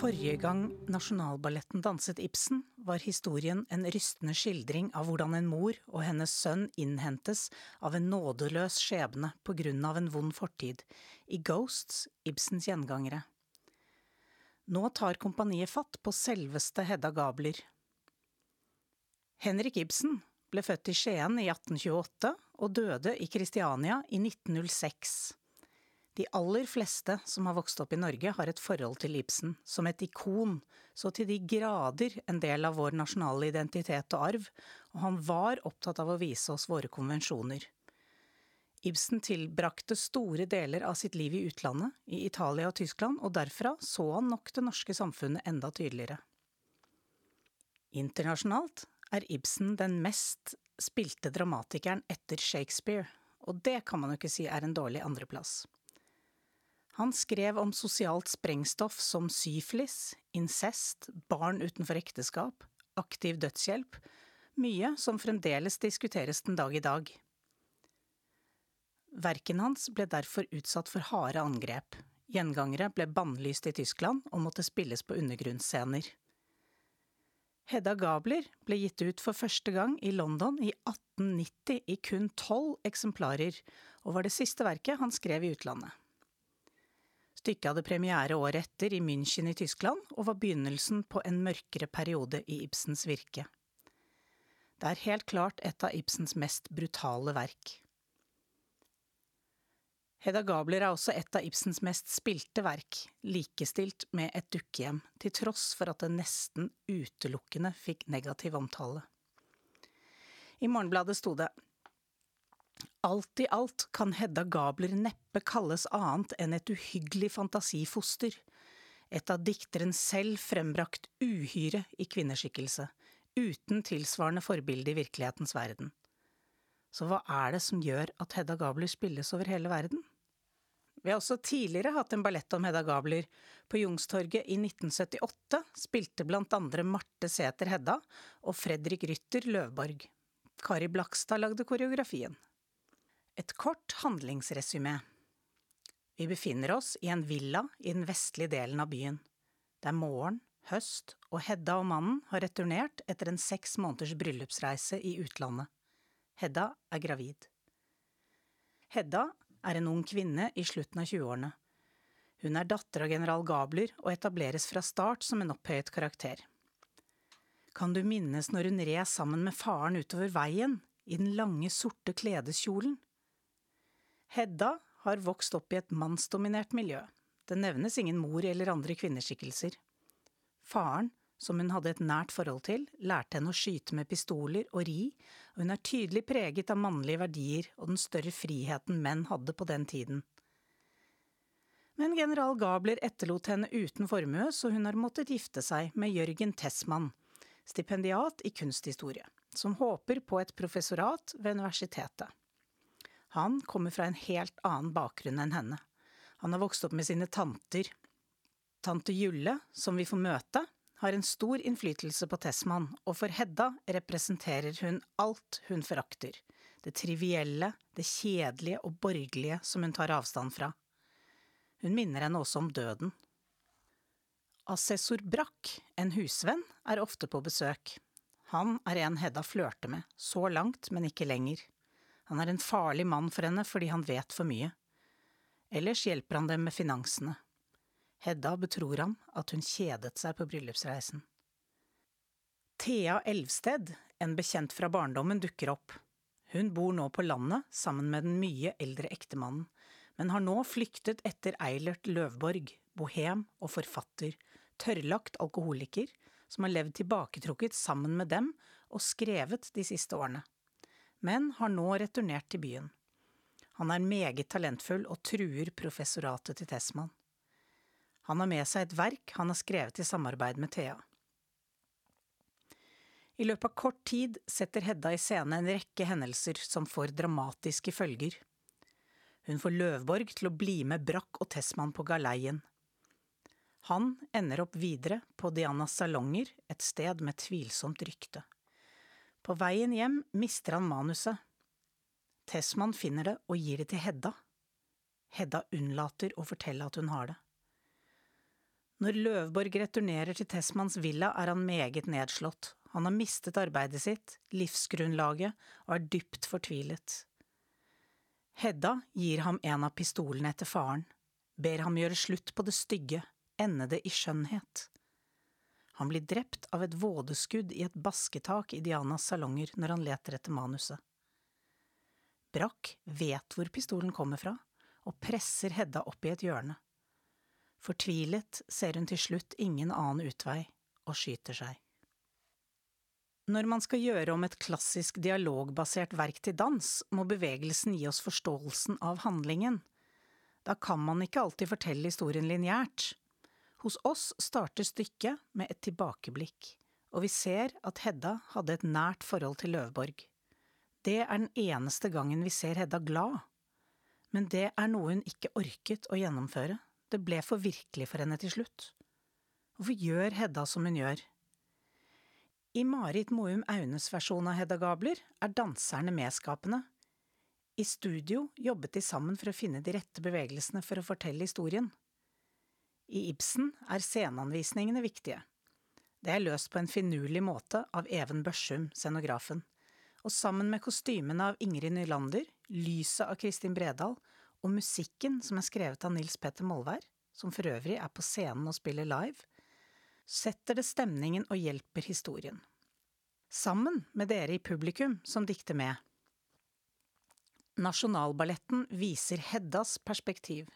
Forrige gang Nasjonalballetten danset Ibsen, var historien en rystende skildring av hvordan en mor og hennes sønn innhentes av en nådeløs skjebne på grunn av en vond fortid, i Ghosts, Ibsens gjengangere. Nå tar kompaniet fatt på selveste Hedda Gabler. Henrik Ibsen ble født i Skien i 1828 og døde i Kristiania i 1906. De aller fleste som har vokst opp i Norge, har et forhold til Ibsen, som et ikon, så til de grader en del av vår nasjonale identitet og arv, og han var opptatt av å vise oss våre konvensjoner. Ibsen tilbrakte store deler av sitt liv i utlandet, i Italia og Tyskland, og derfra så han nok det norske samfunnet enda tydeligere. Internasjonalt er Ibsen den mest spilte dramatikeren etter Shakespeare, og det kan man jo ikke si er en dårlig andreplass. Han skrev om sosialt sprengstoff som syflis, incest, barn utenfor ekteskap, aktiv dødshjelp, mye som fremdeles diskuteres den dag i dag. Verken hans ble derfor utsatt for harde angrep. Gjengangere ble bannlyst i Tyskland og måtte spilles på undergrunnsscener. Hedda Gabler ble gitt ut for første gang i London i 1890 i kun tolv eksemplarer, og var det siste verket han skrev i utlandet. Stykket hadde premiere året etter i München i Tyskland, og var begynnelsen på en mørkere periode i Ibsens virke. Det er helt klart et av Ibsens mest brutale verk. Hedda Gabler er også et av Ibsens mest spilte verk, likestilt med Et dukkehjem, til tross for at det nesten utelukkende fikk negativ omtale. I Morgenbladet sto det Alt i alt kan Hedda Gabler neppe kalles annet enn et uhyggelig fantasifoster, et av dikteren selv frembrakt uhyre i kvinneskikkelse, uten tilsvarende forbilde i virkelighetens verden. Så hva er det som gjør at Hedda Gabler spilles over hele verden? Vi har også tidligere hatt en ballett om Hedda Gabler. På Jungstorget i 1978 spilte blant andre Marte Sæther Hedda og Fredrik Rytter Løvborg. Kari Blakstad lagde koreografien. Et kort handlingsresymé. Vi befinner oss i en villa i den vestlige delen av byen. Det er morgen, høst, og Hedda og mannen har returnert etter en seks måneders bryllupsreise i utlandet. Hedda er gravid. Hedda er en ung kvinne i slutten av 20-årene. Hun er datter av general Gabler og etableres fra start som en opphøyet karakter. Kan du minnes når hun red sammen med faren utover veien, i den lange, sorte kledeskjolen? Hedda har vokst opp i et mannsdominert miljø. Det nevnes ingen mor eller andre kvinneskikkelser. Faren, som hun hadde et nært forhold til, lærte henne å skyte med pistoler og ri, og hun er tydelig preget av mannlige verdier og den større friheten menn hadde på den tiden. Men general Gabler etterlot henne uten formue, så hun har måttet gifte seg med Jørgen Tessmann, stipendiat i kunsthistorie, som håper på et professorat ved universitetet. Han kommer fra en helt annen bakgrunn enn henne. Han har vokst opp med sine tanter. Tante Julle, som vi får møte, har en stor innflytelse på Tessmann, og for Hedda representerer hun alt hun forakter. Det trivielle, det kjedelige og borgerlige som hun tar avstand fra. Hun minner henne også om døden. Assessor Brakk, en husvenn, er ofte på besøk. Han er en Hedda flørter med, så langt, men ikke lenger. Han er en farlig mann for henne fordi han vet for mye. Ellers hjelper han dem med finansene. Hedda betror ham at hun kjedet seg på bryllupsreisen. Thea Elvsted, en bekjent fra barndommen, dukker opp. Hun bor nå på landet sammen med den mye eldre ektemannen, men har nå flyktet etter Eilert Løvborg, bohem og forfatter, tørrlagt alkoholiker, som har levd tilbaketrukket sammen med dem og skrevet de siste årene men har nå returnert til byen. Han er meget talentfull og truer professoratet til Tessmann. Han har med seg et verk han har skrevet i samarbeid med Thea. I løpet av kort tid setter Hedda i scene en rekke hendelser som får dramatiske følger. Hun får Løvborg til å bli med Brakk og Tessmann på galeien. Han ender opp videre på Dianas salonger, et sted med tvilsomt rykte. På veien hjem mister han manuset. Tessmann finner det og gir det til Hedda. Hedda unnlater å fortelle at hun har det. Når Løvborg returnerer til Tessmanns villa, er han meget nedslått. Han har mistet arbeidet sitt, livsgrunnlaget, og er dypt fortvilet. Hedda gir ham en av pistolene etter faren, ber ham gjøre slutt på det stygge, ende det i skjønnhet. Han blir drept av et vådeskudd i et basketak i Dianas salonger når han leter etter manuset. Brakk vet hvor pistolen kommer fra, og presser Hedda opp i et hjørne. Fortvilet ser hun til slutt ingen annen utvei, og skyter seg. Når man skal gjøre om et klassisk dialogbasert verk til dans, må bevegelsen gi oss forståelsen av handlingen. Da kan man ikke alltid fortelle historien lineært. Hos oss starter stykket med et tilbakeblikk, og vi ser at Hedda hadde et nært forhold til Løvborg. Det er den eneste gangen vi ser Hedda glad. Men det er noe hun ikke orket å gjennomføre, det ble for virkelig for henne til slutt. Hvorfor gjør Hedda som hun gjør? I Marit Moum Aunes versjon av Hedda Gabler er danserne medskapende. I studio jobbet de sammen for å finne de rette bevegelsene for å fortelle historien. I Ibsen er sceneanvisningene viktige. Det er løst på en finurlig måte av Even Børsum, scenografen, og sammen med kostymene av Ingrid Nylander, lyset av Kristin Bredal og musikken som er skrevet av Nils Petter Molvær, som for øvrig er på scenen og spiller live, setter det stemningen og hjelper historien. Sammen med dere i publikum som dikter med. Nasjonalballetten viser Heddas perspektiv.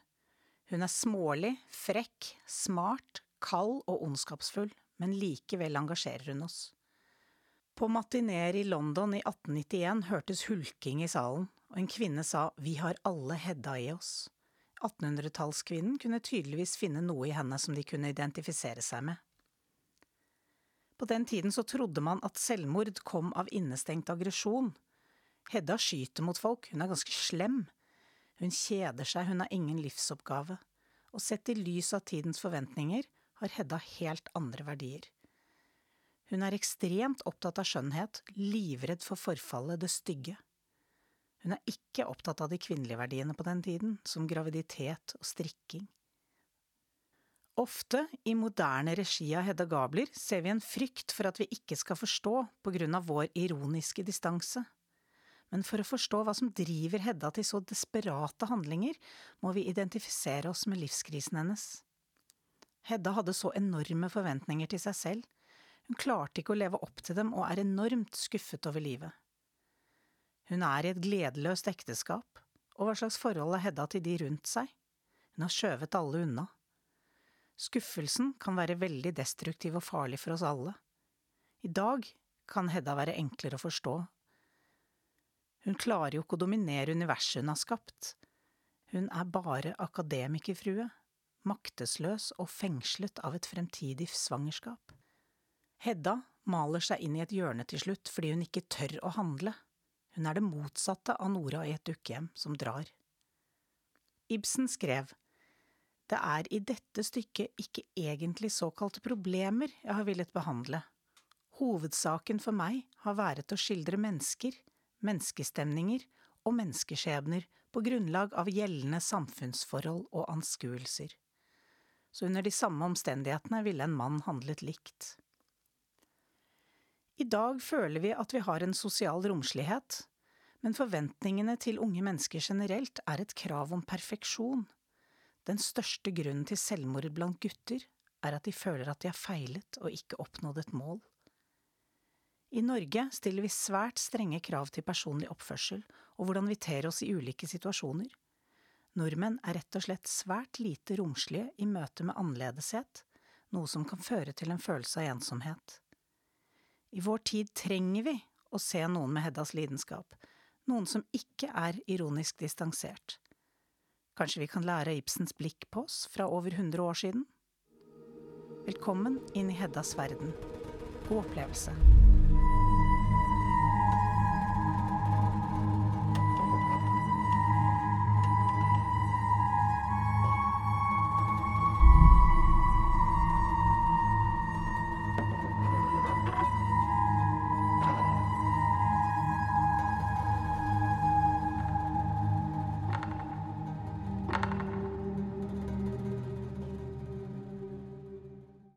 Hun er smålig, frekk, smart, kald og ondskapsfull, men likevel engasjerer hun oss. På matineer i London i 1891 hørtes hulking i salen, og en kvinne sa Vi har alle Hedda i oss. 1800-tallskvinnen kunne tydeligvis finne noe i henne som de kunne identifisere seg med. På den tiden så trodde man at selvmord kom av innestengt aggresjon. Hedda skyter mot folk, hun er ganske slem. Hun kjeder seg, hun har ingen livsoppgave. Og sett i lys av tidens forventninger har Hedda helt andre verdier. Hun er ekstremt opptatt av skjønnhet, livredd for forfallet, det stygge. Hun er ikke opptatt av de kvinnelige verdiene på den tiden, som graviditet og strikking. Ofte i moderne regi av Hedda Gabler ser vi en frykt for at vi ikke skal forstå på grunn av vår ironiske distanse. Men for å forstå hva som driver Hedda til så desperate handlinger, må vi identifisere oss med livskrisen hennes. Hedda hadde så enorme forventninger til seg selv, hun klarte ikke å leve opp til dem og er enormt skuffet over livet. Hun er i et gledeløst ekteskap, og hva slags forhold er Hedda til de rundt seg? Hun har skjøvet alle unna. Skuffelsen kan være veldig destruktiv og farlig for oss alle. I dag kan Hedda være enklere å forstå. Hun klarer jo ikke å dominere universet hun har skapt. Hun er bare akademikerfrue, maktesløs og fengslet av et fremtidig svangerskap. Hedda maler seg inn i et hjørne til slutt fordi hun ikke tør å handle. Hun er det motsatte av Nora i et dukkehjem som drar. Ibsen skrev det er i dette stykket ikke egentlig såkalte problemer jeg har villet behandle. Hovedsaken for meg har vært å skildre mennesker, menneskestemninger og menneskeskjebner på grunnlag av gjeldende samfunnsforhold og anskuelser. Så under de samme omstendighetene ville en mann handlet likt. I dag føler vi at vi har en sosial romslighet, men forventningene til unge mennesker generelt er et krav om perfeksjon den største grunnen til selvmord blant gutter er at de føler at de har feilet og ikke oppnådd et mål. I Norge stiller vi svært strenge krav til personlig oppførsel og hvordan vi ter oss i ulike situasjoner. Nordmenn er rett og slett svært lite romslige i møte med annerledeshet, noe som kan føre til en følelse av ensomhet. I vår tid trenger vi å se noen med Heddas lidenskap, noen som ikke er ironisk distansert, Kanskje vi kan lære Ibsens blikk på oss fra over 100 år siden? Velkommen inn i Heddas verden. God opplevelse.